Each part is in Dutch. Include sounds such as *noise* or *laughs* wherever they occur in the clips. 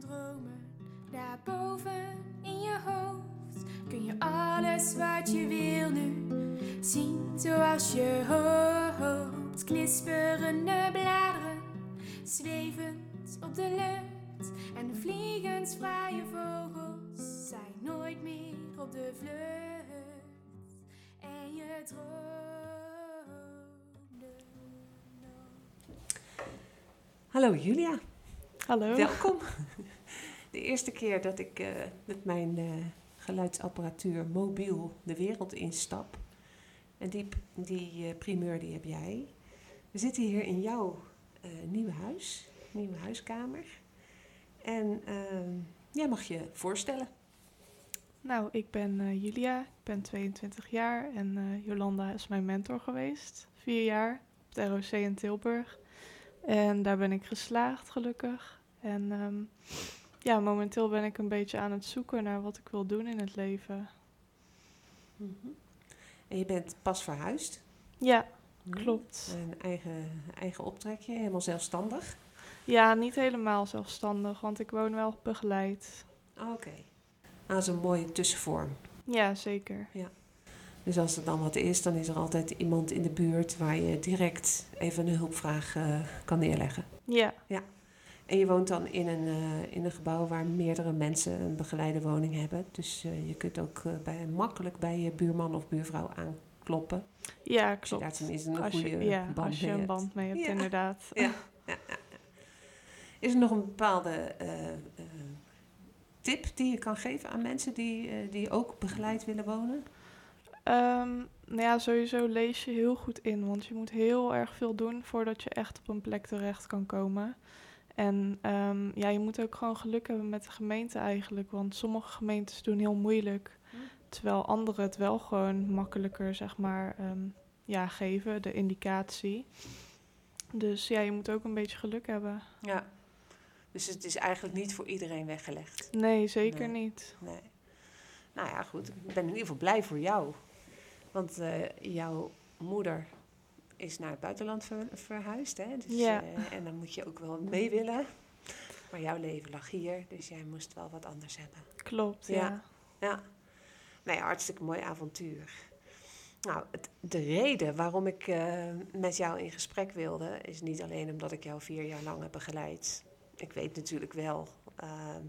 Dromen, daarboven in je hoofd kun je alles wat je wil nu zien zoals je hoopt. Knisperende bladeren, zwevend op de lucht en vliegensvrije vogels zijn nooit meer op de vlucht. En je droomde. Hallo Julia, Hallo. welkom. *laughs* De eerste keer dat ik eh, met mijn eh, geluidsapparatuur mobiel de wereld instap. En die, die eh, primeur die heb jij. We zitten hier in jouw nieuwe huis, nieuwe huiskamer. En ehm, jij mag je voorstellen. Nou, ik ben Julia, ik ben 22 jaar en Jolanda is mijn mentor geweest. Vier jaar op het ROC in Tilburg. En daar ben ik geslaagd, gelukkig. En ehm, ja, momenteel ben ik een beetje aan het zoeken naar wat ik wil doen in het leven. En je bent pas verhuisd. Ja, Hm? klopt. Een eigen, eigen optrekje, helemaal zelfstandig. Ja, niet helemaal zelfstandig, want ik woon wel begeleid. Oké. Ah, Dat is een mooie tussenvorm. Ja, zeker. Dus als er dan wat is, dan is er altijd iemand in de buurt waar je direct even een hulpvraag eh, kan neerleggen. Ja, En je woont dan in een, eh, in een gebouw waar meerdere mensen een begeleide woning hebben. Dus eh, je kunt ook eh, bij, makkelijk bij je buurman of buurvrouw aankloppen. ja Als je daar klopt. een Als je, goede ja, band als je mee een hebt. band mee hebt, Ja. inderdaad. Ja, ja, ja, ja. Is er nog een bepaalde tip die je kan geven aan mensen die, die ook begeleid willen wonen? Ehm, nou ja, sowieso lees je heel goed in, want je moet heel erg veel doen voordat je echt op een plek terecht kan komen. En ehm, ja, je moet ook gewoon geluk hebben met de gemeente eigenlijk, want sommige gemeentes doen heel moeilijk, Hm. terwijl anderen het wel gewoon makkelijker, zeg maar, ehm, ja, geven, de indicatie. Dus ja, je moet ook een beetje geluk hebben. Ja. Dus het is eigenlijk niet voor iedereen weggelegd. Nee, zeker Nee. niet. Nee. Nou ja, goed. Ik ben in ieder geval blij voor jou. Want eh, jouw moeder is naar het buitenland ver- verhuisd. Hè? Dus, Ja. eh, en dan moet je ook wel mee willen. Maar jouw leven lag hier, dus jij moest wel wat anders hebben. Klopt, Ja. ja. Ja. Nou ja, hartstikke mooi avontuur. Nou, het, de reden waarom ik eh, met jou in gesprek wilde, is niet alleen omdat ik jou vier jaar lang heb begeleid. Ik weet natuurlijk wel ehm,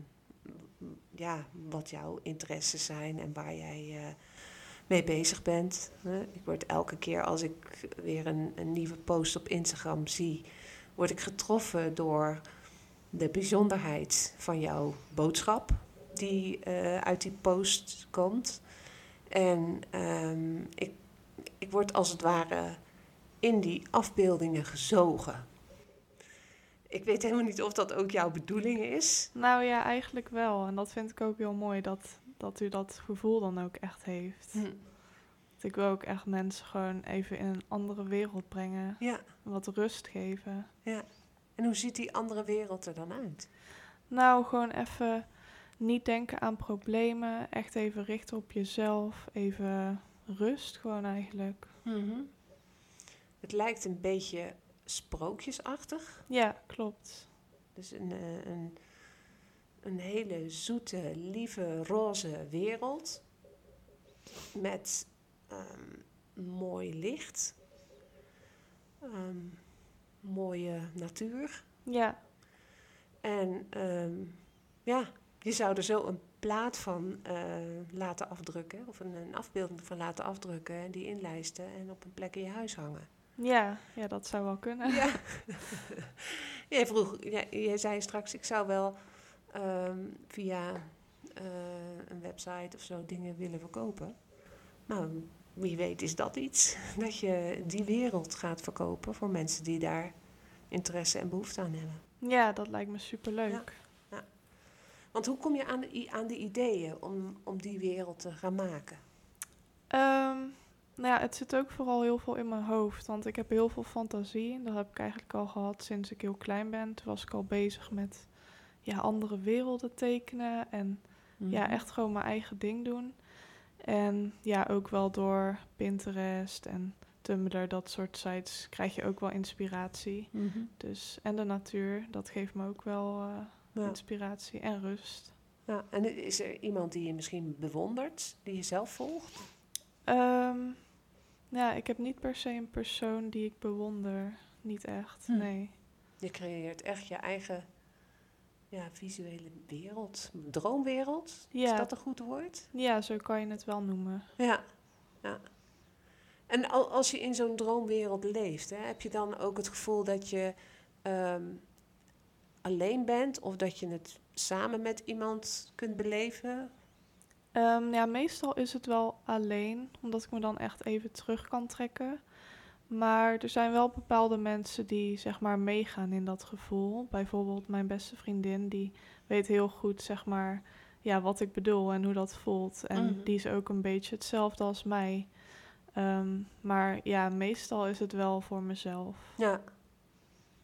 ja, wat jouw interesses zijn en waar jij eh, mee bezig bent. Ik word elke keer als ik weer een, een nieuwe post op Instagram zie, word ik getroffen door de bijzonderheid van jouw boodschap die eh, uit die post komt. En ehm, ik, ik word als het ware in die afbeeldingen gezogen. Ik weet helemaal niet of dat ook jouw bedoeling is. Nou ja, eigenlijk wel. En dat vind ik ook heel mooi, dat, dat u dat gevoel dan ook echt heeft. Hm. Ik wil ook echt mensen gewoon even in een andere wereld brengen. Ja, Wat rust geven. ja. En hoe ziet die andere wereld er dan uit? Nou, gewoon even niet denken aan problemen. Echt even richten op jezelf. Even rust gewoon eigenlijk. Het lijkt een beetje sprookjesachtig. Ja, klopt. Dus een, eh, een, een hele zoete, lieve, roze wereld. Met ehm, mooi licht. Ehm, mooie natuur. Ja, En ehm, ja, je zou er zo een plaat van eh, laten afdrukken, of een, een afbeelding van laten afdrukken en die inlijsten en op een plek in je huis hangen. ja, ja, dat zou wel kunnen. Ja. *laughs* *laughs* jij, vroeg, jij, jij zei straks, ik zou wel ehm, via eh, een website of zo dingen willen verkopen. Nou, wie weet is dat iets, *laughs* dat je die wereld gaat verkopen voor mensen die daar interesse en behoefte aan hebben. Ja, dat lijkt me superleuk. Want hoe kom je aan de, aan de ideeën om, om die wereld te gaan maken? Ehm, nou ja, het zit ook vooral heel veel in mijn hoofd, want ik heb heel veel fantasie. En dat heb ik eigenlijk al gehad sinds ik heel klein ben. Toen was ik al bezig met ja, andere werelden tekenen en ja, Mhm. echt gewoon mijn eigen ding doen. En ja, ook wel door Pinterest en Tumblr, dat soort sites, krijg je ook wel inspiratie. Mhm. Dus, en de natuur, dat geeft me ook wel eh, Ja. inspiratie en rust. Ja, en is er iemand die je misschien bewondert, die je zelf volgt? Ehm, ja, ik heb niet per se een persoon die ik bewonder. Niet echt, Hm. nee. Je creëert echt je eigen ja, visuele wereld, droomwereld. Is dat een goed woord? Ja, zo kan je het wel noemen. Ja. ja. En al- als je in zo'n droomwereld leeft, hè, heb je dan ook het gevoel dat je ehm, alleen bent of dat je het samen met iemand kunt beleven? Ehm, ja, meestal is het wel alleen, omdat ik me dan echt even terug kan trekken. Maar er zijn wel bepaalde mensen die zeg maar meegaan in dat gevoel. Bijvoorbeeld mijn beste vriendin, die weet heel goed zeg maar ja, wat ik bedoel en hoe dat voelt. En Mhm. die is ook een beetje hetzelfde als mij. Ehm, maar ja, meestal is het wel voor mezelf. Ja.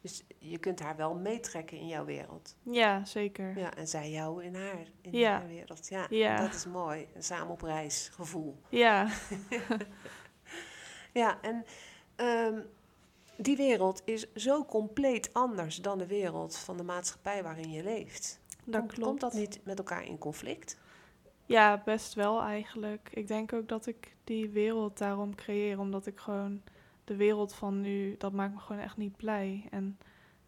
Dus je kunt haar wel meetrekken in jouw wereld. Ja, zeker. Ja, en zij jou in haar, in Ja. haar wereld. Ja, Ja. dat is mooi. Een samen op reis gevoel. Ja, *laughs* Ja, en ehm, die wereld is zo compleet anders dan de wereld van de maatschappij waarin je leeft. dat komt, klopt. Komt dat niet met elkaar in conflict? Ja, best wel eigenlijk. Ik denk ook dat ik die wereld daarom creëer, omdat ik gewoon de wereld van nu, dat maakt me gewoon echt niet blij. En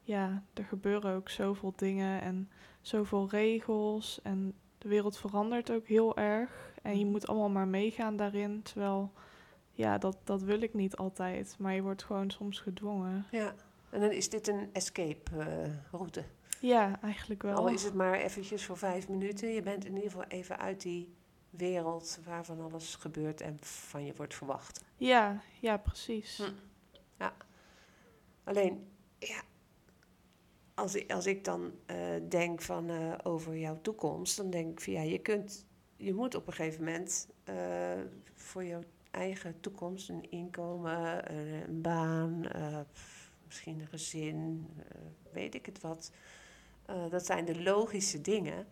ja, er gebeuren ook zoveel dingen en zoveel regels en de wereld verandert ook heel erg. En je Mhm. moet allemaal maar meegaan daarin, terwijl ja, dat, dat wil ik niet altijd, maar je wordt gewoon soms gedwongen. Ja. En dan is dit een escape eh, route. Ja, eigenlijk wel. Al is het maar eventjes voor vijf minuten. Je bent in ieder geval even uit die wereld waarvan alles gebeurt en van je wordt verwacht. Ja, ja, precies. Hm. Alleen, ja, als ik, als ik dan eh, denk van, eh, over jouw toekomst, dan denk ik van ja, je kunt, je moet op een gegeven moment voor jouw eigen toekomst een inkomen, een, baan, eh, misschien een gezin, eh, weet ik het wat. Eh, dat zijn de logische dingen.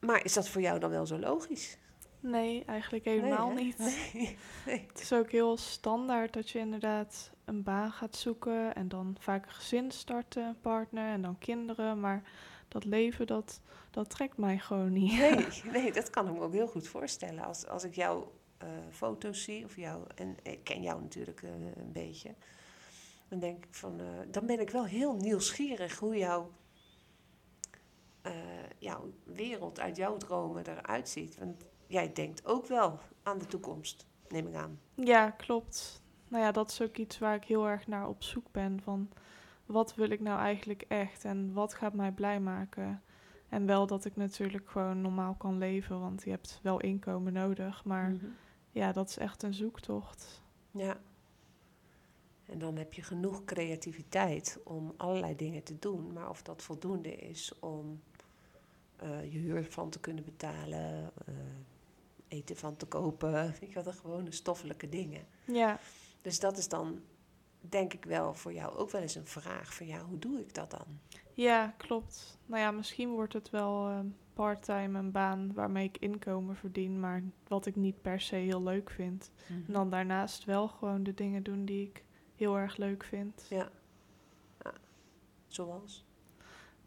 Maar is dat voor jou dan wel zo logisch? Nee, eigenlijk helemaal Nee, niet. Nee. *laughs* nee. Het is ook heel standaard dat je inderdaad een baan gaat zoeken en dan vaak een gezin starten, een partner en dan kinderen. Maar dat leven, dat, dat trekt mij gewoon niet. Nee, *laughs* nee, dat kan ik me ook heel goed voorstellen. Als, als ik jouw eh, foto's zie, of jou, en ik ken jou natuurlijk eh, een beetje, dan denk ik van, eh, dan ben ik wel heel nieuwsgierig hoe jouw, jouw wereld uit jouw dromen eruit ziet. Want jij denkt ook wel aan de toekomst, neem ik aan. Ja, klopt. Nou ja, dat is ook iets waar ik heel erg naar op zoek ben. Van wat wil ik nou eigenlijk echt en wat gaat mij blij maken? En wel dat ik natuurlijk gewoon normaal kan leven, want je hebt wel inkomen nodig. Maar Mhm. Ja, dat is echt een zoektocht. Ja. En dan heb je genoeg creativiteit om allerlei dingen te doen. Maar of dat voldoende is om eh, je huur van te kunnen betalen, eh, eten van te kopen, *laughs* weet je wel, de gewone stoffelijke dingen. Ja, Dus dat is dan, denk ik wel, voor jou ook wel eens een vraag van ja, hoe doe ik dat dan? Ja, klopt. Nou ja, misschien wordt het wel eh, parttime een baan waarmee ik inkomen verdien, maar wat ik niet per se heel leuk vind. En dan daarnaast wel gewoon de dingen doen die ik heel erg leuk vind. Ja. ja. Zoals?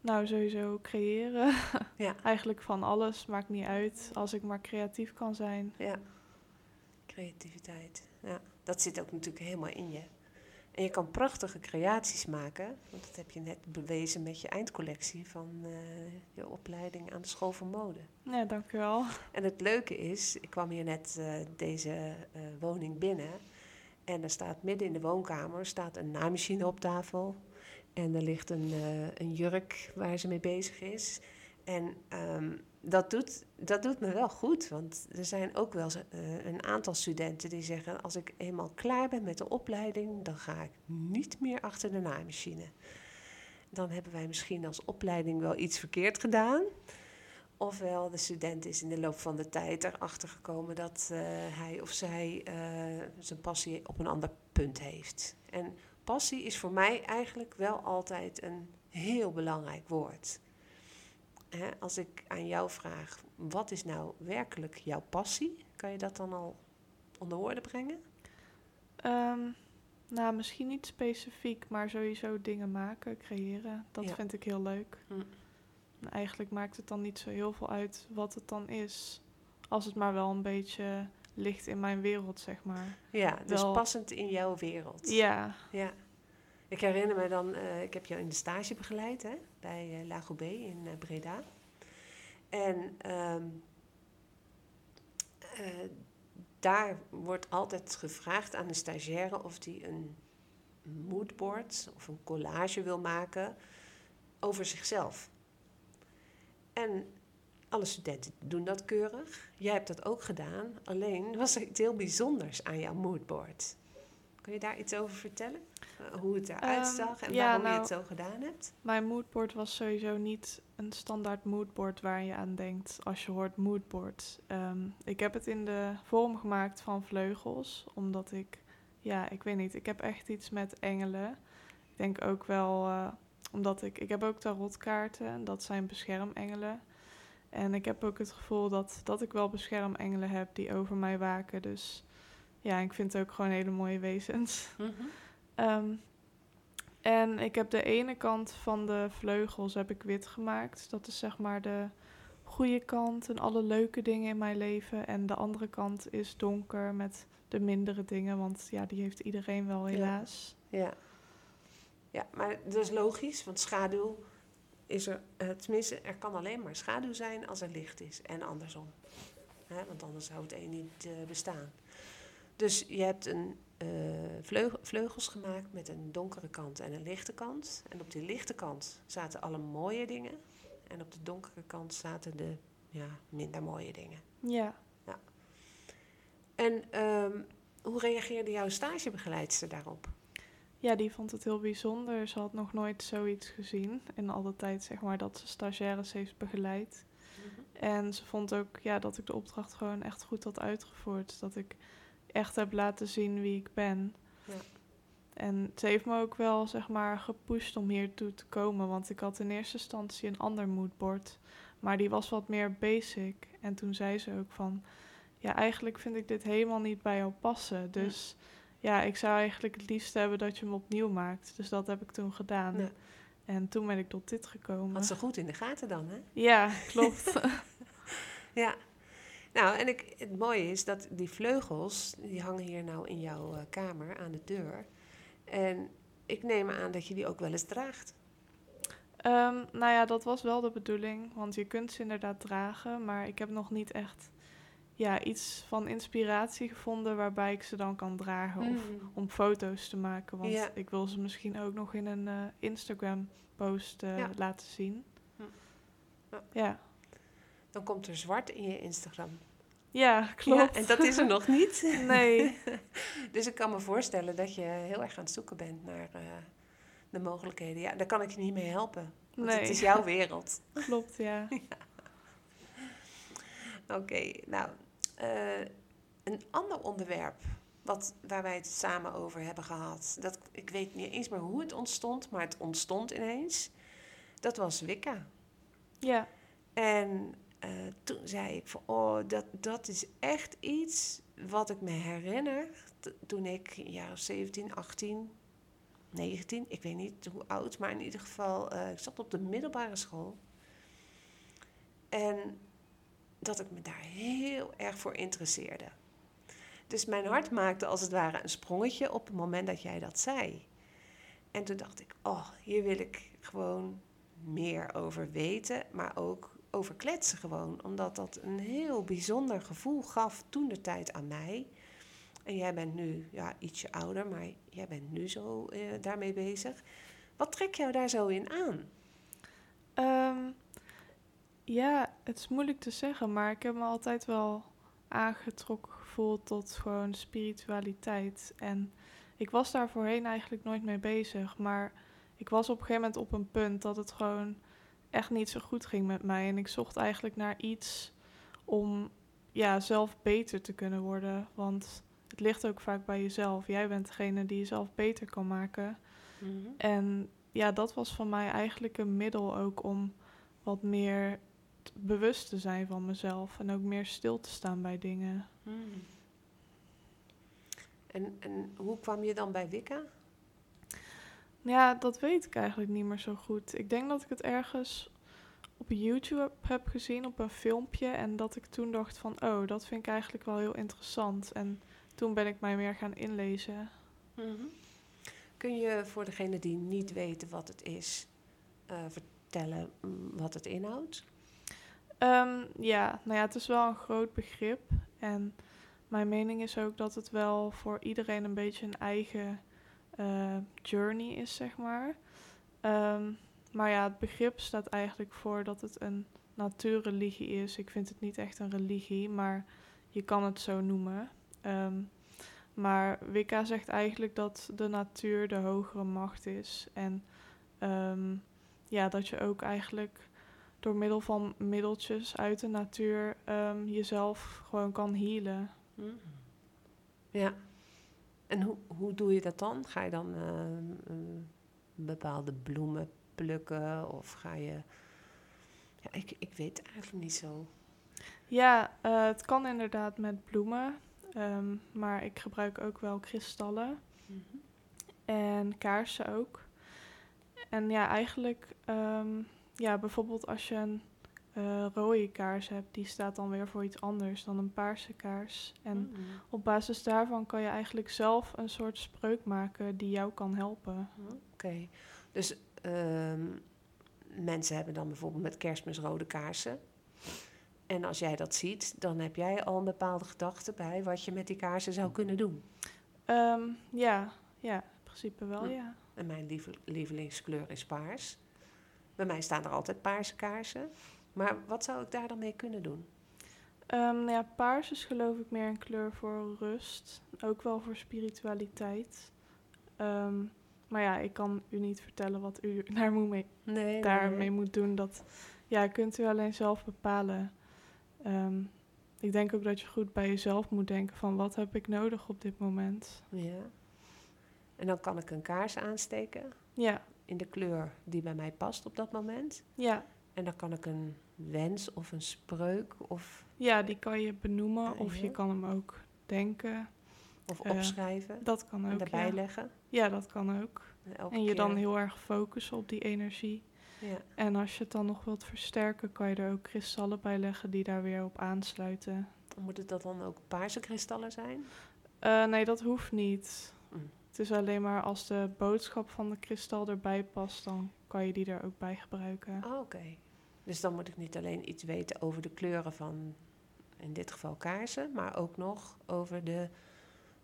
Nou, sowieso creëren. *laughs* Ja. Eigenlijk van alles, maakt niet uit, als ik maar creatief kan zijn. Ja, creativiteit. Ja, dat zit ook natuurlijk helemaal in je. En je kan prachtige creaties maken, want dat heb je net bewezen met je eindcollectie van eh, je opleiding aan de school voor mode. Ja, dankjewel. En het leuke is, ik kwam hier net eh, deze eh, woning binnen en er staat midden in de woonkamer staat een naaimachine op tafel en er ligt een, een jurk waar ze mee bezig is. En ehm, dat, doet, dat doet me wel goed, want er zijn ook wel eh, een aantal studenten die zeggen: als ik eenmaal klaar ben met de opleiding, dan ga ik niet meer achter de naaimachine. Dan hebben wij misschien als opleiding wel iets verkeerd gedaan. Ofwel, de student is in de loop van de tijd erachter gekomen dat eh, hij of zij eh, zijn passie op een ander punt heeft. En passie is voor mij eigenlijk wel altijd een heel belangrijk woord. Hè, als ik aan jou vraag, wat is nou werkelijk jouw passie? Kan je dat dan al onder woorden brengen? Ehm, nou, misschien niet specifiek, maar sowieso dingen maken, creëren. Dat Ja. vind ik heel leuk. Hm. En eigenlijk maakt het dan niet zo heel veel uit wat het dan is. Als het maar wel een beetje ligt in mijn wereld, zeg maar. Ja, dus Wel- passend in jouw wereld. Ja, Ja. Ik herinner me dan, eh, ik heb jou in de stage begeleid hè, bij uh, Lago B in eh, Breda. En ehm, eh, daar wordt altijd gevraagd aan de stagiaire of die een moodboard of een collage wil maken over zichzelf. En alle studenten doen dat keurig. Jij hebt dat ook gedaan. Alleen was er iets heel bijzonders aan jouw moodboard. Kun je daar iets over vertellen? Eh, hoe het eruit Ehm, zag en ja, waarom je nou- het zo gedaan hebt? mijn moodboard was sowieso niet een standaard moodboard waar je aan denkt als je hoort moodboard. Ehm, ik heb het in de vorm gemaakt van vleugels, omdat ik, ja, ik weet niet, ik heb echt iets met engelen. Ik denk ook wel, eh, omdat ik, ik heb ook tarotkaarten, en dat zijn beschermengelen. En ik heb ook het gevoel dat, dat ik wel beschermengelen heb die over mij waken. Dus ja, ik vind het ook gewoon hele mooie wezens. Ehm, en ik heb de ene kant van de vleugels heb ik wit gemaakt. Dat is zeg maar de goede kant en alle leuke dingen in mijn leven. En de andere kant is donker met de mindere dingen. Want ja, die heeft iedereen wel helaas. Ja. ja, maar dat is logisch, want schaduw is er, eh, tenminste, er kan alleen maar schaduw zijn als er licht is en andersom. Hè, want anders zou het een niet eh, bestaan. Dus je hebt een eh, vleug- vleugels gemaakt met een donkere kant en een lichte kant. En op die lichte kant zaten alle mooie dingen. En op de donkere kant zaten de ja, minder mooie dingen. Ja. En ehm, hoe reageerde jouw stagebegeleidster daarop? ja, die vond het heel bijzonder. Ze had nog nooit zoiets gezien. In alle tijd zeg maar dat ze stagiaires heeft begeleid. En ze vond ook ja, dat ik de opdracht gewoon echt goed had uitgevoerd. Dat ik echt heb laten zien wie ik ben. Ja. En ze heeft me ook wel zeg maar gepusht om hier toe te komen. Want ik had in eerste instantie een ander moodboard. Maar die was wat meer basic. En toen zei ze ook van... Ja, eigenlijk vind ik dit helemaal niet bij jou passen. Dus ja, ik zou eigenlijk het liefst hebben dat je hem opnieuw maakt. Dus dat heb ik toen gedaan. Ja. En toen ben ik tot dit gekomen. Had ze goed in de gaten dan, hè? Ja, klopt. *laughs* Ja. Nou, en ik, het mooie is dat die vleugels, die hangen hier nou in jouw eh, kamer aan de deur. En ik neem aan dat je die ook wel eens draagt. Ehm, nou ja, dat was wel de bedoeling. Want je kunt ze inderdaad dragen. Maar ik heb nog niet echt ja, iets van inspiratie gevonden waarbij ik ze dan kan dragen. Of Mm. om foto's te maken. Want Ja. ik wil ze misschien ook nog in een eh, Instagram post eh, Ja. laten zien. Hm. Ja. Ja. Dan komt er zwart in je Instagram. Ja, klopt. Ja, en dat is er nog niet. *laughs* Nee. *laughs* Dus ik kan me voorstellen dat je heel erg aan het zoeken bent naar eh, de mogelijkheden. Ja, daar kan ik je niet mee helpen. Want Nee. het is jouw wereld. *laughs* Klopt, ja. Oké, nou, eh, een ander onderwerp wat, waar wij het samen over hebben gehad. Dat, ik weet niet eens meer hoe het ontstond, maar het ontstond ineens. Dat was Wicca. Ja. En eh, toen zei ik van, oh, dat, dat is echt iets wat ik me herinner toen ik een jaar of 17, 18, 19, ik weet niet hoe oud, maar in ieder geval, eh, ik zat op de middelbare school. En dat ik me daar heel erg voor interesseerde. Dus mijn hart maakte als het ware een sprongetje op het moment dat jij dat zei. En toen dacht ik, oh, hier wil ik gewoon meer over weten, maar ook over kletsen gewoon. Omdat dat een heel bijzonder gevoel gaf toen de tijd aan mij. En jij bent nu ja, ietsje ouder, maar jij bent nu zo eh, daarmee bezig. Wat trek jou daar zo in aan? Ehm, ja, het is moeilijk te zeggen, maar ik heb me altijd wel aangetrokken gevoeld tot gewoon spiritualiteit. En ik was daar voorheen eigenlijk nooit mee bezig, maar ik was op een gegeven moment op een punt dat het gewoon echt niet zo goed ging met mij. En ik zocht eigenlijk naar iets om ja, zelf beter te kunnen worden. Want het ligt ook vaak bij jezelf. Jij bent degene die jezelf beter kan maken. En ja, dat was voor mij eigenlijk een middel ook om wat meer bewust te zijn van mezelf. En ook meer stil te staan bij dingen. Hmm. En, en hoe kwam je dan bij Wicca? Ja, dat weet ik eigenlijk niet meer zo goed. Ik denk dat ik het ergens op YouTube heb gezien op een filmpje. En dat ik toen dacht van, oh, dat vind ik eigenlijk wel heel interessant. En toen ben ik mij meer gaan inlezen. Kun je voor degene die niet weten wat het is, eh, vertellen mm, wat het inhoudt? Ehm, ja, nou ja, het is wel een groot begrip. En mijn mening is ook dat het wel voor iedereen een beetje een eigen eh, journey is, zeg maar. Ehm, maar ja, het begrip staat eigenlijk voor dat het een natuurreligie is. Ik vind het niet echt een religie, maar je kan het zo noemen. Ehm, maar Wicca zegt eigenlijk dat de natuur de hogere macht is. En ehm, ja, dat je ook eigenlijk door middel van middeltjes uit de natuur jezelf gewoon kan healen. Ja. En hoe, hoe doe je dat dan? Ga je dan eh, een bepaalde bloemen plukken of ga je... Ja, ik, ik weet eigenlijk niet zo. Ja, eh, het kan inderdaad met bloemen. ehm, maar ik gebruik ook wel kristallen en kaarsen ook. En ja, eigenlijk, ehm, ja, bijvoorbeeld als je een eh, rode kaars hebt, die staat dan weer voor iets anders dan een paarse kaars. En Mm. op basis daarvan kan je eigenlijk zelf een soort spreuk maken die jou kan helpen. Oké. Dus ehm, mensen hebben dan bijvoorbeeld met kerstmis rode kaarsen. En als jij dat ziet, dan heb jij al een bepaalde gedachte bij wat je met die kaarsen zou kunnen doen. Ehm, ja, ja, in principe wel, Hm. ja. En mijn lieve- lievelingskleur is paars. Bij mij staan er altijd paarse kaarsen. Maar wat zou ik daar dan mee kunnen doen? Nou ja, paars is geloof ik meer een kleur voor rust. Ook wel voor spiritualiteit. Ehm, maar ja, ik kan u niet vertellen wat u *laughs* daar moet mee, Nee, daarmee moet doen. Dat ja, kunt u alleen zelf bepalen. Ehm, ik denk ook dat je goed bij jezelf moet denken van wat heb ik nodig op dit moment. Ja. En dan kan ik een kaars aansteken Ja, in de kleur die bij mij past op dat moment. ja, En dan kan ik een wens of een spreuk of, ja, die kan je benoemen of je Ja. kan hem ook denken. of Eh, opschrijven Dat kan en ook, erbij ja. leggen. Ja, dat kan ook. En je dan heel erg focussen op die energie. Ja. En als je het dan nog wilt versterken, kan je er ook kristallen bij leggen die daar weer op aansluiten. Moet het dat dan ook paarse kristallen zijn? Eh, nee, dat hoeft niet. Mm. Het is alleen maar als de boodschap van de kristal erbij past, dan kan je die er ook bij gebruiken. Oh, Oké. Dus dan moet ik niet alleen iets weten over de kleuren van, in dit geval kaarsen, maar ook nog over de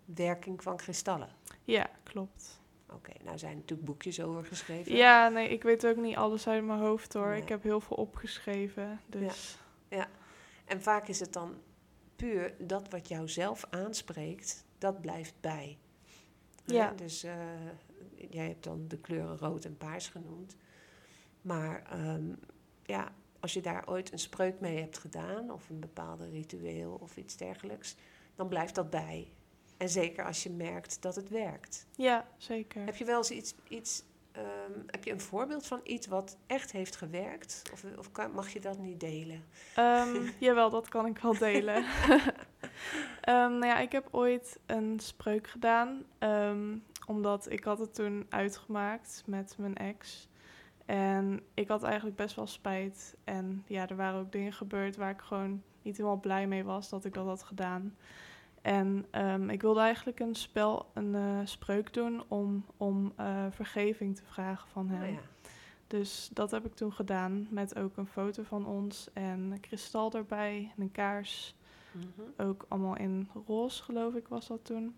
werking van kristallen. Ja, klopt. Oké, nou zijn er natuurlijk boekjes over geschreven. Ja, nee, ik weet ook niet alles uit mijn hoofd hoor. Nee. Ik heb heel veel opgeschreven. Dus En vaak is het dan puur dat wat jou zelf aanspreekt, dat blijft bij. Ja. Dus eh, jij hebt dan de kleuren rood en paars genoemd. Maar ehm, ja, als je daar ooit een spreuk mee hebt gedaan, of een bepaalde ritueel of iets dergelijks, dan blijft dat bij. En zeker als je merkt dat het werkt. ja, zeker. Heb je wel eens iets, iets ehm, heb je een voorbeeld van iets wat echt heeft gewerkt? Of, of kan, mag je dat niet delen? Ehm, *laughs* jawel, dat kan ik wel delen. *laughs* Ehm, nou ja, ik heb ooit een spreuk gedaan. omdat ik had het toen uitgemaakt met mijn ex. En ik had eigenlijk best wel spijt. En ja, er waren ook dingen gebeurd waar ik gewoon niet helemaal blij mee was dat ik dat had gedaan. En ehm, ik wilde eigenlijk een spel, een eh, spreuk doen om, om eh, vergeving te vragen van hem. Oh ja. Dus dat heb ik toen gedaan met ook een foto van ons en een kristal erbij en een kaars. Mhm. Ook allemaal in roze, geloof ik, was dat toen.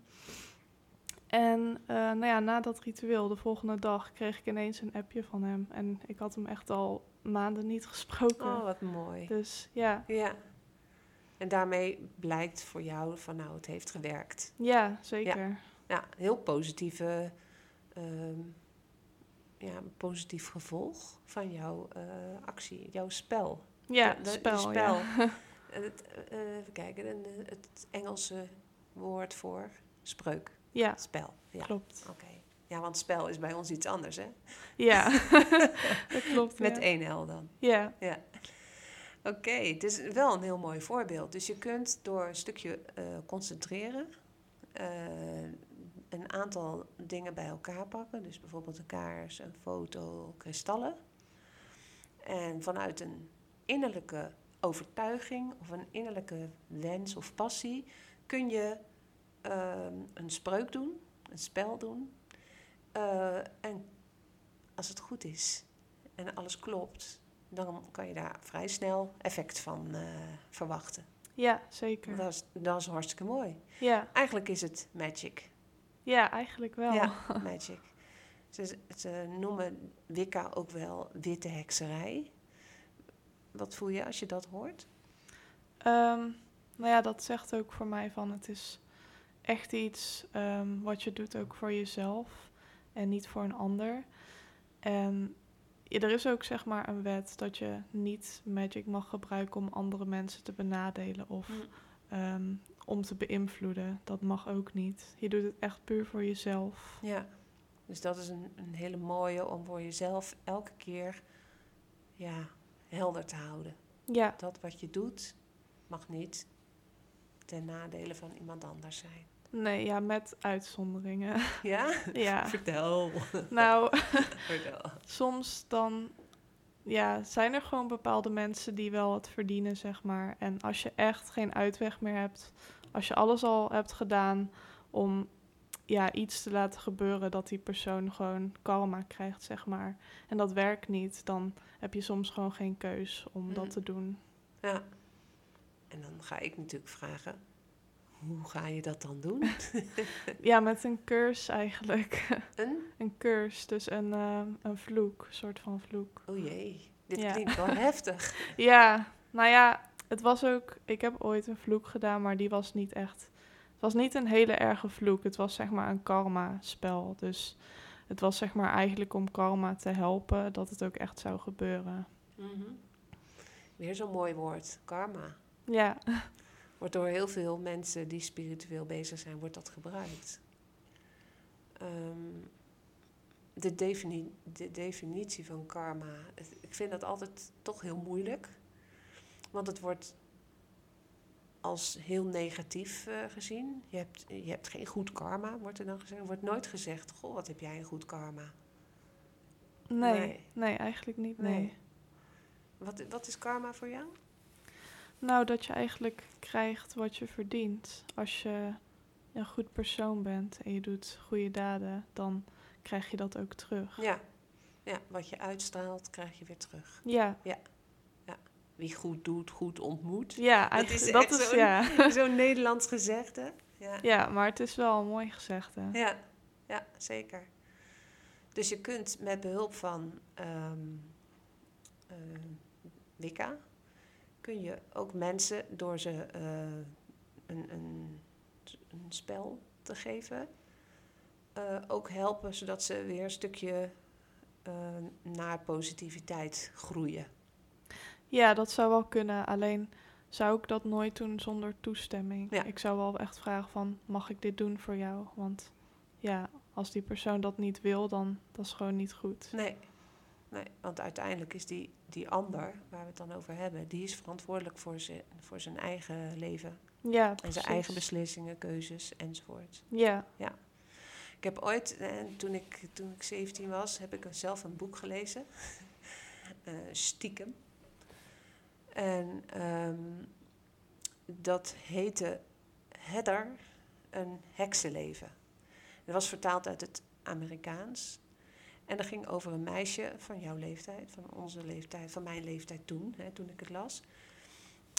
En eh, nou ja, na dat ritueel, de volgende dag, kreeg ik ineens een appje van hem. En ik had hem echt al maanden niet *laughs* gesproken. Oh, wat mooi. Dus ja, Ja. En daarmee blijkt voor jou van nou, het heeft gewerkt. ja, zeker. Ja, heel positieve, ehm, ja, positief gevolg van jouw eh, actie, jouw spel. Ja, De- de- spel, je spel. ja. *laughs* En het, eh, even kijken, en, het Engelse woord voor spreuk, Ja, spel. Ja, klopt. oké. Ja, want spel is bij ons iets anders, hè? Ja, *laughs* dat klopt. Met ja. één L dan. Ja, Ja. Oké, het is wel een heel mooi voorbeeld. Dus je kunt door een stukje eh, concentreren, eh, een aantal dingen bij elkaar pakken. Dus bijvoorbeeld een kaars, een foto, kristallen. En vanuit een innerlijke overtuiging of een innerlijke wens of passie kun je een spreuk doen, een spel doen. Eh, en als het goed is en alles klopt, dan kan je daar vrij snel effect van eh, verwachten. ja, zeker. Dat is, dat is hartstikke mooi. Ja, Eigenlijk is het magic. ja, eigenlijk wel. Ja, *laughs* magic. Ze, ze noemen Wicca ook wel witte hekserij. Wat voel je als je dat hoort? Ehm, nou ja, dat zegt ook voor mij van het is echt iets ehm, wat je doet ook voor jezelf en niet voor een ander. En ja, er is ook zeg maar een wet dat je niet magic mag gebruiken om andere mensen te benadelen of Mm. ehm, om te beïnvloeden. Dat mag ook niet. Je doet het echt puur voor jezelf. Ja, dus dat is een, een hele mooie om voor jezelf elke keer ja, helder te houden. Ja, Dat wat je doet mag niet ten nadele van iemand anders zijn. Nee, ja, met uitzonderingen. Ja? *laughs* *laughs* ja, Vertel. nou, Vertel. *laughs* soms dan ja, zijn er gewoon bepaalde mensen die wel het verdienen, zeg maar. En als je echt geen uitweg meer hebt, als je alles al hebt gedaan om ja, iets te laten gebeuren dat die persoon gewoon karma krijgt, zeg maar. En dat werkt niet, dan heb je soms gewoon geen keus om Mm. dat te doen. Ja. En dan ga ik natuurlijk vragen, hoe ga je dat dan doen? *laughs* Ja, met een curse eigenlijk. *laughs* Een? een curse, dus een, eh, een vloek, een soort van vloek. Oh jee, dit Ja. klinkt wel *laughs* heftig. Ja, nou ja, het was ook. Ik heb ooit een vloek gedaan, maar die was niet echt. Het was niet een hele erge vloek. Het was zeg maar een karma-spel. Dus het was zeg maar eigenlijk om karma te helpen dat het ook echt zou gebeuren. Mhm. Weer zo'n mooi woord, karma. Ja, Wordt door heel veel mensen die spiritueel bezig zijn, wordt dat gebruikt. Ehm, de, defini- de definitie van karma, het- ik vind dat altijd toch heel moeilijk. Want het wordt als heel negatief eh, gezien. Je hebt, je hebt geen goed karma, wordt er dan gezegd. Er wordt nooit gezegd, goh, wat heb jij een goed karma. nee, Nee. nee, eigenlijk niet. Nee. Nee. Wat, wat is karma voor jou? Nou, dat je eigenlijk krijgt wat je verdient. Als je een goed persoon bent en je doet goede daden, dan krijg je dat ook terug. Ja. ja, wat je uitstraalt, krijg je weer terug. Ja, Wie goed doet, goed ontmoet. ja, Dat is dat is, zo'n- ja. *laughs* Zo'n Nederlands gezegde. Ja. ja, maar het is wel een mooi gezegde. Ja, ja, zeker. Dus je kunt met behulp van ehm, Wicca, kun je ook mensen door ze eh, een, een, een spel te geven, eh, ook helpen zodat ze weer een stukje eh, naar positiviteit groeien. Ja, dat zou wel kunnen. Alleen zou ik dat nooit doen zonder toestemming. Ja. Ik zou wel echt vragen van, mag ik dit doen voor jou? Want ja, als die persoon dat niet wil, dan dat is gewoon niet goed. Nee. Nee, want uiteindelijk is die, die ander, waar we het dan over hebben, die is verantwoordelijk voor zijn, voor zijn eigen leven. Ja, En zijn eigen beslissingen, keuzes enzovoort. Ja, Ik heb ooit, eh, toen ik, toen ik 17 was, heb ik zelf een boek gelezen. *laughs* Eh, stiekem. En ehm, dat heette Heather een heksenleven. Het was vertaald uit het Amerikaans. En dat ging over een meisje van jouw leeftijd, van onze leeftijd, van mijn leeftijd toen, hè, toen ik het las.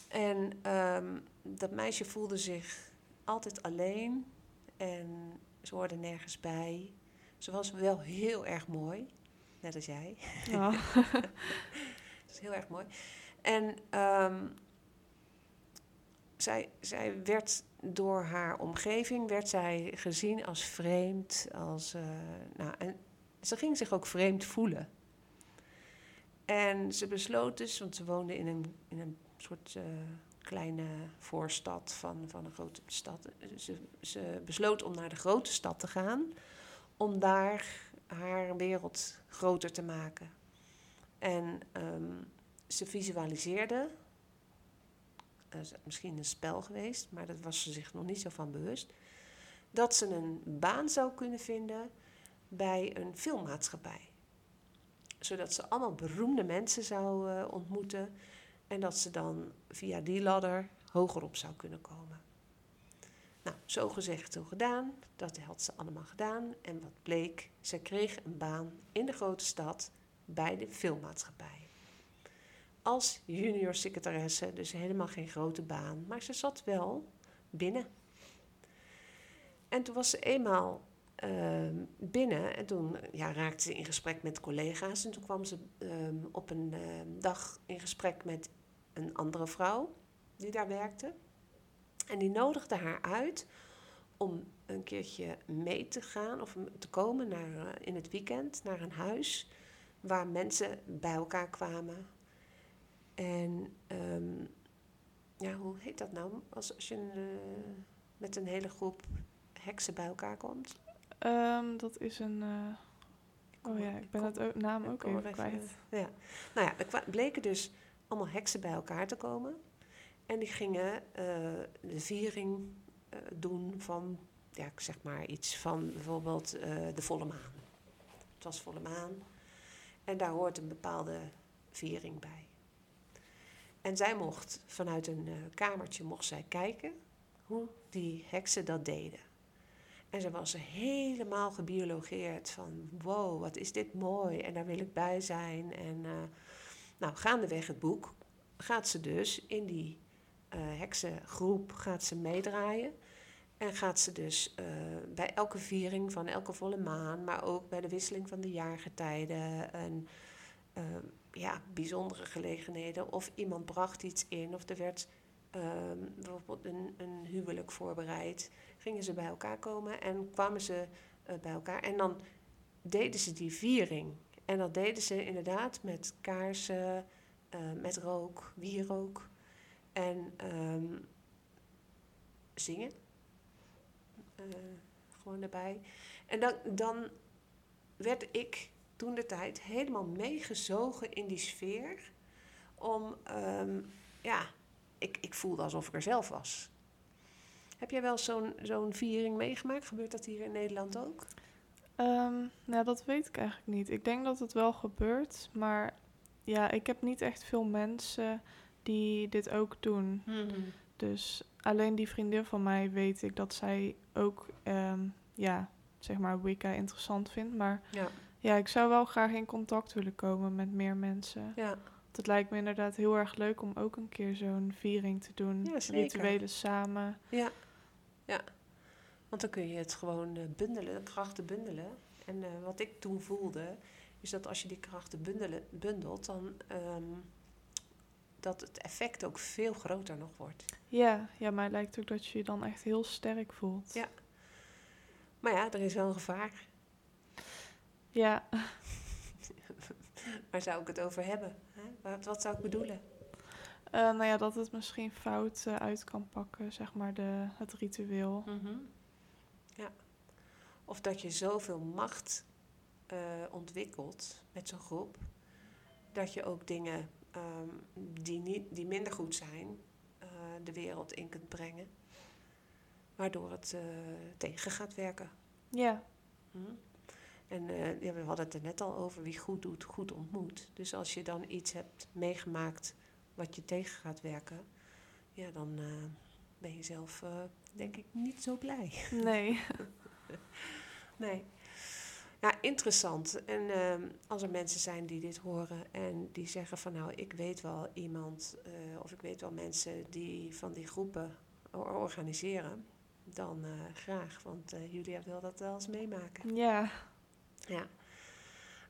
En ehm, dat meisje voelde zich altijd alleen en ze hoorde nergens bij. Ze was wel heel erg mooi, net als jij. Ja. Dat is heel erg mooi. En ehm, zij, zij werd door haar omgeving werd zij gezien als vreemd. Als, eh, nou, en ze ging zich ook vreemd voelen. En ze besloot dus, want ze woonde in een, in een soort eh, kleine voorstad van, van een grote stad. Ze, ze besloot om naar de grote stad te gaan, om daar haar wereld groter te maken. En ehm, ze visualiseerde, is misschien een spel geweest, maar dat was ze zich nog niet zo van bewust, dat ze een baan zou kunnen vinden bij een filmmaatschappij. Zodat ze allemaal beroemde mensen zou eh, ontmoeten en dat ze dan via die ladder hoger op zou kunnen komen. Nou, zo gezegd, zo gedaan. Dat had ze allemaal gedaan. En wat bleek, ze kreeg een baan in de grote stad bij de filmmaatschappij. Als junior secretaresse, dus helemaal geen grote baan. Maar ze zat wel binnen. En toen was ze eenmaal binnen en toen ja, raakte ze in gesprek met collega's. En toen kwam ze ehm, op een ehm, dag in gesprek met een andere vrouw die daar werkte. En die nodigde haar uit om een keertje mee te gaan of te komen naar, eh, in het weekend naar een huis waar mensen bij elkaar kwamen. En ehm, ja, hoe heet dat nou? Als, als je eh, met een hele groep heksen bij elkaar komt. Ehm, dat is een. kom oh ja, ik ben het naam ook even kwijt. Ja. Nou ja, er bleken dus allemaal heksen bij elkaar te komen. En die gingen eh, de viering eh, doen van, ja, ik zeg maar iets van bijvoorbeeld de volle maan. Het was volle maan. En daar hoort een bepaalde viering bij. En zij mocht vanuit een kamertje mocht zij kijken hoe die heksen dat deden. En ze was helemaal gebiologeerd van wow, wat is dit mooi en daar wil ik bij zijn. En eh, nou, gaandeweg het boek gaat ze dus in die eh, heksengroep gaat ze meedraaien. En gaat ze dus eh, bij elke viering van elke volle maan, maar ook bij de wisseling van de jaargetijden en ja, bijzondere gelegenheden. Of iemand bracht iets in, of er werd ehm, bijvoorbeeld een, een huwelijk voorbereid. Gingen ze bij elkaar komen en kwamen ze eh, bij elkaar. En dan deden ze die viering. En dat deden ze inderdaad met kaarsen, eh, met rook, wierook. En ehm, zingen. Eh, gewoon erbij. En dan, dan werd ik toen de tijd helemaal meegezogen in die sfeer. Om, ehm, ja, ik, ik voelde alsof ik er zelf was. Heb jij wel zo'n zo'n viering meegemaakt? Gebeurt dat hier in Nederland ook? Ehm, nou, dat weet ik eigenlijk niet. Ik denk dat het wel gebeurt, maar ja, ik heb niet echt veel mensen die dit ook doen. Dus alleen die vriendin van mij weet ik dat zij ook, ehm, ja, zeg maar Wicca interessant vindt. Maar Ja. ja, ik zou wel graag in contact willen komen met meer mensen. Ja, Het lijkt me inderdaad heel erg leuk om ook een keer zo'n viering te doen. Ja. Rituelen samen. ja, ja. Want dan kun je het gewoon eh, bundelen, de krachten bundelen. En eh, wat ik toen voelde, is dat als je die krachten bundelen, bundelt, dan ehm, dat het effect ook veel groter nog wordt. Ja, ja, maar het lijkt ook dat je je dan echt heel sterk voelt. Ja. Maar ja, er is wel een gevaar. Ja, *laughs* Waar zou ik het over hebben? Hè? Wat, wat zou ik bedoelen? Eh, nou ja, dat het misschien fout eh, uit kan pakken, zeg maar, de, het ritueel. Ja. Of dat je zoveel macht eh, ontwikkelt met zo'n groep, dat je ook dingen ehm, die, niet, die minder goed zijn, eh, de wereld in kunt brengen. Waardoor het eh, tegen gaat werken. Ja, Hm? En eh, ja, we hadden het er net al over, wie goed doet, goed ontmoet. Dus als je dan iets hebt meegemaakt wat je tegen gaat werken, ja, dan, eh, ben je zelf, eh, denk ik, niet zo blij. Nee. *laughs* Nee. Ja, interessant. En ehm, als er mensen zijn die dit horen en die zeggen van nou, ik weet wel iemand of ik weet wel mensen die van die groepen or- organiseren, dan graag, want Julia wil dat wel eens meemaken. Ja. Ja.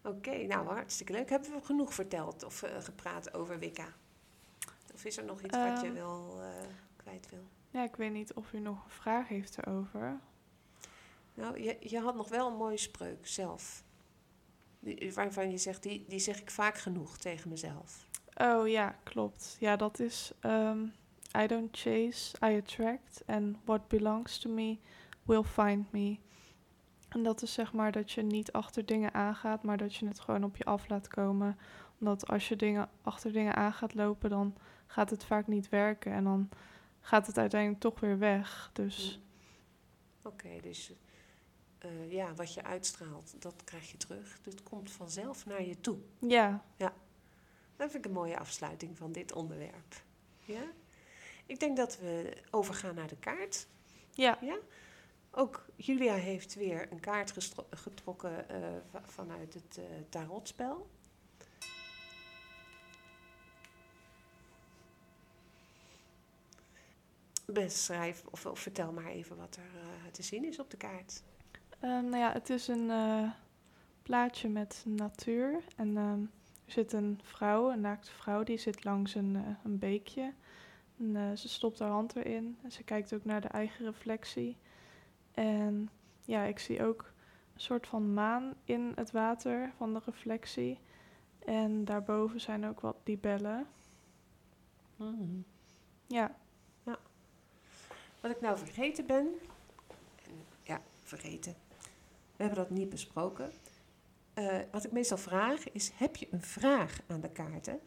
Oké, nou hartstikke leuk. Hebben we genoeg verteld of eh, gepraat over Wicca? Of is er nog iets wat je Ehm. wel eh, kwijt wil? Ja, ik weet niet of u nog een vraag heeft erover. Nou, je, je had nog wel een mooie spreuk zelf. Die, waarvan je zegt, die, die zeg ik vaak genoeg tegen mezelf. Oh ja, klopt. Ja, dat is ehm, I don't chase, I attract. And what belongs to me will find me. En dat is zeg maar dat je niet achter dingen aangaat, maar dat je het gewoon op je af laat komen. Omdat als je dingen, achter dingen aan gaat lopen, dan gaat het vaak niet werken. En dan gaat het uiteindelijk toch weer weg. Dus Oké, dus eh, ja, wat je uitstraalt, dat krijg je terug. Dus het komt vanzelf naar je toe. ja, Dat vind ik een mooie afsluiting van dit onderwerp. Ja? Ik denk dat we overgaan naar de kaart. ja, Ook Julia heeft weer een kaart getrokken eh, va- vanuit het eh, tarotspel. Beschrijf of, of vertel maar even wat er eh, te zien is op de kaart. Ehm, nou ja, het is een plaatje met natuur. En ehm, er zit een vrouw, een naakte vrouw, die zit langs een, een beekje. En, ze stopt haar hand erin en ze kijkt ook naar de eigen reflectie. En ja, ik zie ook een soort van maan in het water van de reflectie. En daarboven zijn ook wat libellen. Ja, Wat ik nou vergeten ben, en ja, vergeten, we hebben dat niet besproken. Eh, wat ik meestal vraag is, heb je een vraag aan de kaarten?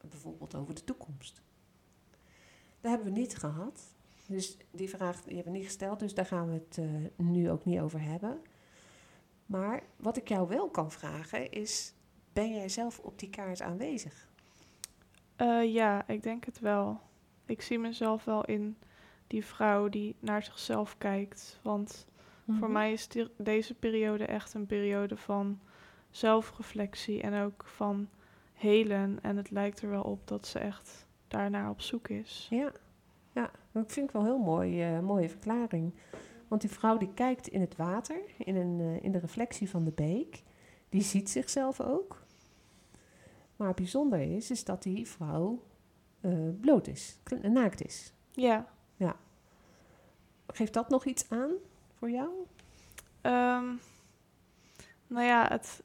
Bijvoorbeeld over de toekomst. Dat hebben we niet gehad. Dus die vraag die hebben we niet gesteld, dus daar gaan we het eh, nu ook niet over hebben. Maar wat ik jou wel kan vragen is, ben jij zelf op die kaart aanwezig? Eh, ja, ik denk het wel. Ik zie mezelf wel in die vrouw die naar zichzelf kijkt. Want voor mij is die- deze periode echt een periode van zelfreflectie en ook van helen. En het lijkt er wel op dat ze echt daarnaar op zoek is. Ja, ja dat vind ik wel een heel mooi, eh, mooie verklaring. Want die vrouw die kijkt in het water, in, een, eh, in de reflectie van de beek. Die ziet zichzelf ook. Maar bijzonder is, is dat die vrouw eh, bloot is, naakt is. Ja, Geeft dat nog iets aan voor jou? ehm, nou ja, het,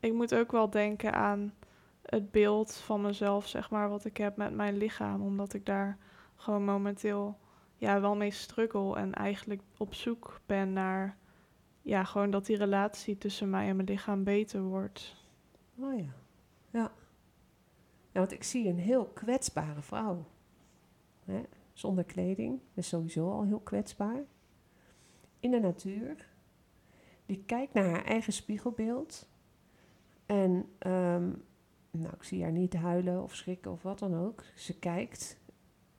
ik moet ook wel denken aan het beeld van mezelf, zeg maar, wat ik heb met mijn lichaam. Omdat ik daar gewoon momenteel ja, wel mee struggle en eigenlijk op zoek ben naar ja, gewoon dat die relatie tussen mij en mijn lichaam beter wordt. Oh ja. Ja. Ja, want ik zie een heel kwetsbare vrouw. Hè? Zonder kleding, dus sowieso al heel kwetsbaar. In de natuur. Die kijkt naar haar eigen spiegelbeeld. En ehm, nou, ik zie haar niet huilen of schrikken of wat dan ook. Ze kijkt.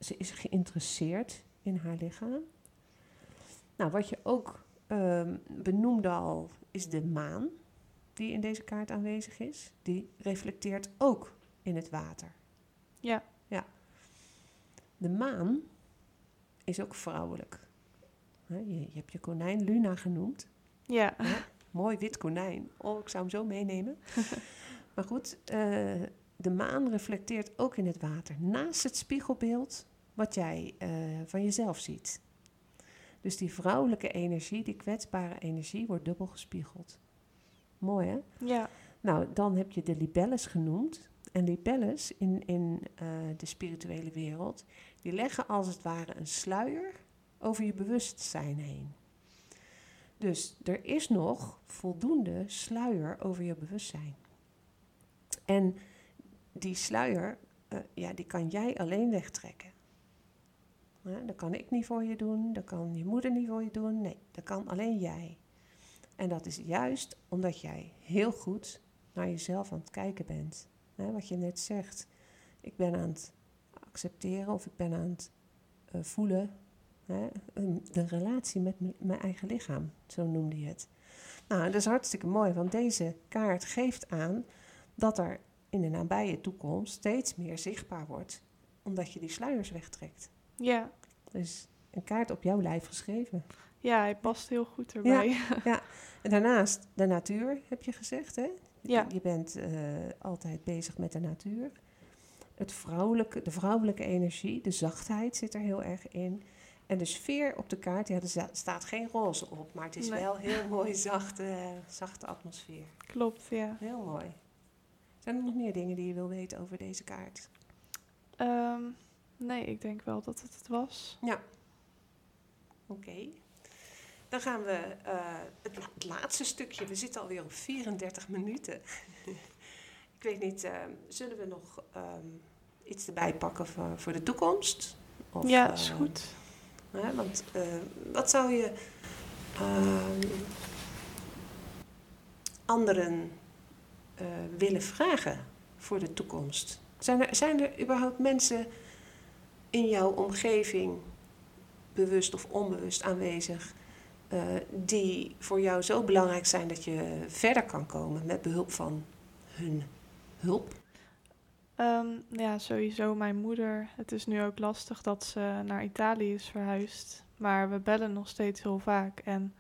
Ze is geïnteresseerd in haar lichaam. Nou, wat je ook ehm, benoemde al, is de maan die in deze kaart aanwezig is, die reflecteert ook in het water. Ja, De maan is ook vrouwelijk. Je, je hebt je konijn Luna genoemd. ja, Mooi wit konijn. Oh, ik zou hem zo meenemen. *laughs* maar goed, eh, de maan reflecteert ook in het water. Naast het spiegelbeeld wat jij eh, van jezelf ziet. Dus die vrouwelijke energie, die kwetsbare energie, wordt dubbel gespiegeld. Mooi hè? ja, Nou, dan heb je de libelles genoemd. En libelles in, in eh, de spirituele wereld, die leggen als het ware een sluier over je bewustzijn heen. Dus er is nog voldoende sluier over je bewustzijn. En die sluier, eh, ja, die kan jij alleen wegtrekken. Dat kan ik niet voor je doen, dat kan je moeder niet voor je doen. Nee, dat kan alleen jij. En dat is juist omdat jij heel goed naar jezelf aan het kijken bent. Wat je net zegt. Ik ben aan het accepteren of ik ben aan het eh, voelen. De relatie met mijn eigen lichaam, zo noemde je het. Nou, dat is hartstikke mooi, want deze kaart geeft aan dat er in de nabije toekomst steeds meer zichtbaar wordt, omdat je die sluiers wegtrekt. Ja. Dus een kaart op jouw lijf geschreven. ja, hij past heel goed erbij. En daarnaast de natuur, heb je gezegd, hè? Ja. Je bent eh, altijd bezig met de natuur. Het vrouwelijke, de vrouwelijke energie, de zachtheid zit er heel erg in. En de sfeer op de kaart, ja, er staat geen roze op, maar het is Nee. wel heel *laughs* mooi zachte, zachte atmosfeer. Klopt, ja. Heel mooi. Zijn er nog meer dingen die je wil weten over deze kaart? Ehm, nee, ik denk wel dat het het was. Oké. Dan gaan we eh, het, la- het laatste stukje. We zitten alweer op 34 minuten. *laughs* ik weet niet, eh, zullen we nog ehm, iets erbij pakken voor, voor de toekomst? Of, ja, is goed. hè, want eh, wat zou je ehm, anderen eh, willen vragen voor de toekomst? Zijn er, zijn er überhaupt mensen in jouw omgeving, bewust of onbewust aanwezig, eh, die voor jou zo belangrijk zijn dat je verder kan komen met behulp van hun hulp? Ehm, ja, sowieso mijn moeder. Het is nu ook lastig dat ze naar Italië is verhuisd. Maar we bellen nog steeds heel vaak. En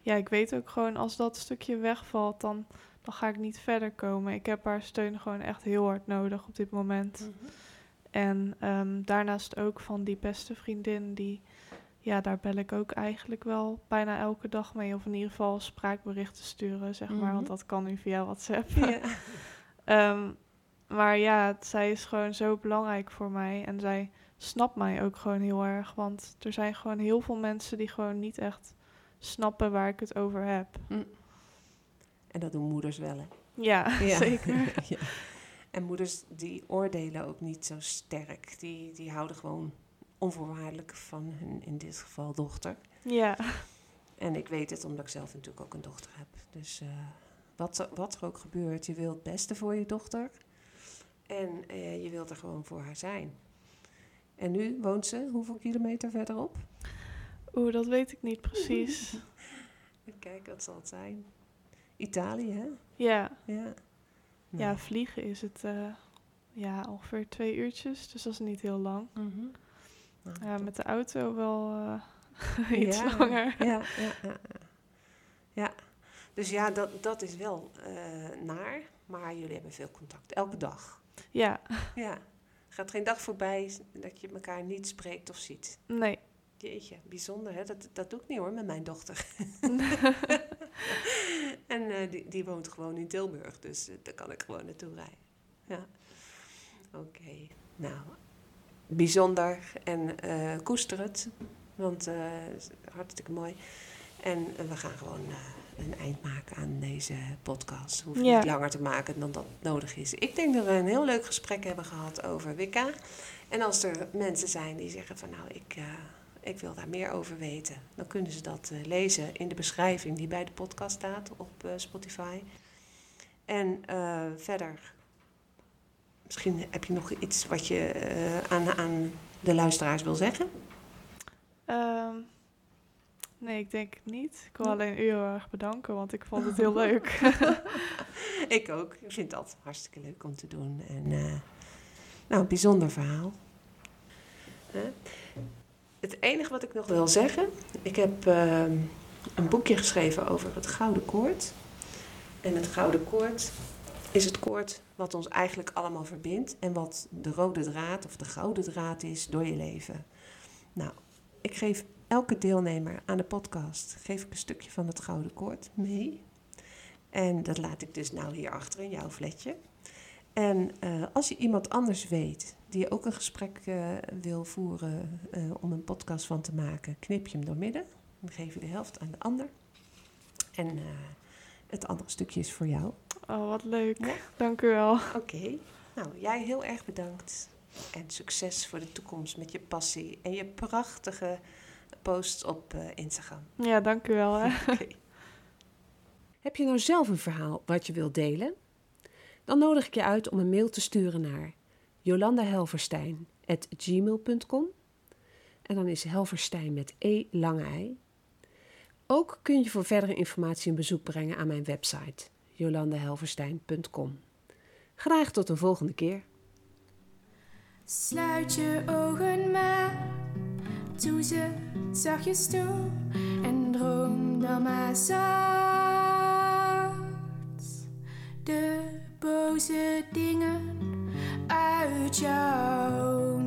ja, ik weet ook gewoon als dat stukje wegvalt, dan, dan ga ik niet verder komen. Ik heb haar steun gewoon echt heel hard nodig op dit moment. En ehm, daarnaast ook van die beste vriendin, die, ja, daar bel ik ook eigenlijk wel bijna elke dag mee. Of in ieder geval spraakberichten sturen, zeg maar. Want Mhm. dat kan nu via WhatsApp. *laughs* Ehm, maar ja, zij is gewoon zo belangrijk voor mij. En zij snapt mij ook gewoon heel erg. Want er zijn gewoon heel veel mensen die gewoon niet echt snappen waar ik het over heb. En dat doen moeders wel, hè? Ja, Ja. *laughs* zeker. *laughs* Ja. En moeders die oordelen ook niet zo sterk. Die, die houden gewoon onvoorwaardelijk van hun, in dit geval, dochter. Ja, En ik weet het omdat ik zelf natuurlijk ook een dochter heb. Dus eh, wat, er, wat er ook gebeurt, je wilt het beste voor je dochter. En eh, je wilt er gewoon voor haar zijn. En nu woont ze hoeveel kilometer verderop? oeh, dat weet ik niet precies. *laughs* Kijk, wat zal het zijn? Italië, hè? Ja, Ja. Ja vliegen is het eh, ja, ongeveer twee uurtjes. Dus dat is niet heel lang. Mhm. Nou, Ja, top. met de auto wel eh, *laughs* iets Ja, langer. Ja, ja, ja. Dus ja, dat, dat is wel eh, naar. Maar jullie hebben veel contact. Elke dag. Ja, Ja. Er gaat geen dag voorbij dat je elkaar niet spreekt of ziet. nee. Jeetje, bijzonder hè. Dat, dat doe ik niet hoor met mijn dochter. *laughs* en eh, die, die woont gewoon in Tilburg. Dus eh, daar kan ik gewoon naartoe rijden. Ja. Oké. Nou, bijzonder. En eh, koester het. Want hartstikke mooi. En we gaan gewoon een eind maken aan deze podcast. Hoeven Ja. niet langer te maken dan dat nodig is. Ik denk dat we een heel leuk gesprek hebben gehad over Wicca. En als er mensen zijn die zeggen van nou, ik, ik wil daar meer over weten. Dan kunnen ze dat eh, lezen in de beschrijving die bij de podcast staat op eh, Spotify. En eh, verder, misschien heb je nog iets wat je aan, aan de luisteraars wil zeggen. Ehm, nee, ik denk het niet. Ik wil alleen u heel erg bedanken, want ik vond het *laughs* heel leuk. *laughs* Ik ook. Ik vind het altijd hartstikke leuk om te doen. En nou, een bijzonder verhaal. Hè? Het enige wat ik nog wil zeggen, ik heb ehm, een boekje geschreven over het Gouden Koord. En het Gouden Koord is het koord wat ons eigenlijk allemaal verbindt en wat de rode draad of de gouden draad is door je leven. Nou, ik geef elke deelnemer aan de podcast geef ik een stukje van het Gouden Koord mee. En dat laat ik dus nou hier achter in jouw fletje. En eh, als je iemand anders weet die ook een gesprek eh, wil voeren eh, om een podcast van te maken, knip je hem door midden. Dan geef je de helft aan de ander. En eh, het andere stukje is voor jou. Oh, wat leuk. Ja. Dank u wel. Oké. Nou, jij heel erg bedankt. En succes voor de toekomst met je passie en je prachtige posts op eh, Instagram. Ja, dank u wel. Hè. *laughs* Oké. *laughs* Heb je nou zelf een verhaal wat je wilt delen? Dan nodig ik je uit om een mail te sturen naar jolandahelverstein.gmail.com En dan is Helverstein met E lange ei. Ook kun je voor verdere informatie een bezoek brengen aan mijn website jolandehelverstein.com. Graag tot een volgende keer. Sluit je ogen maar, doe ze zachtjes toe en droom dan maar zacht. De boze dingen uit jouw